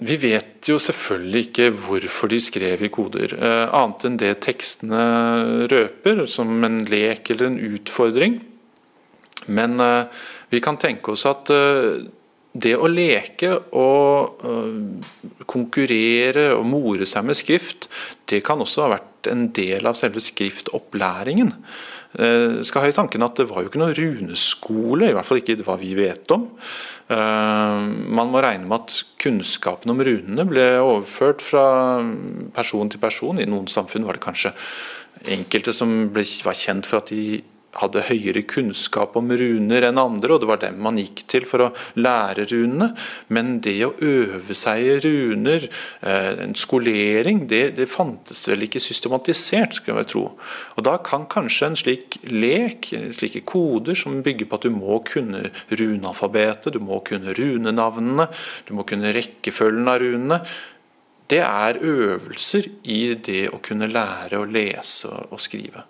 Vi vet jo selvfølgelig ikke hvorfor de skrev i koder, eh, annet enn det tekstene røper, som en lek eller en utfordring. Men eh, vi kan tenke oss at eh, det å leke og konkurrere og more seg med skrift, det kan også ha vært en del av selve skriftopplæringen. Jeg Skal ha i tanken at Det var jo ikke noen runeskole, i hvert fall ikke hva vi vet om. Eh, man må regne med at kunnskapen om runene ble overført fra person til person. I noen samfunn var det kanskje enkelte som ble, var kjent for at de hadde høyere kunnskap om runer enn andre, og det var dem man gikk til for å lære runene. Men det å øve seg i runer, eh, en skolering, det, det fantes vel ikke systematisert, skal jeg tro. Og Da kan kanskje en slik lek, slike koder som bygger på at du må kunne runealfabetet, du må kunne runenavnene, du må kunne rekkefølgen av runene, det er øvelser i det å kunne lære å lese og skrive.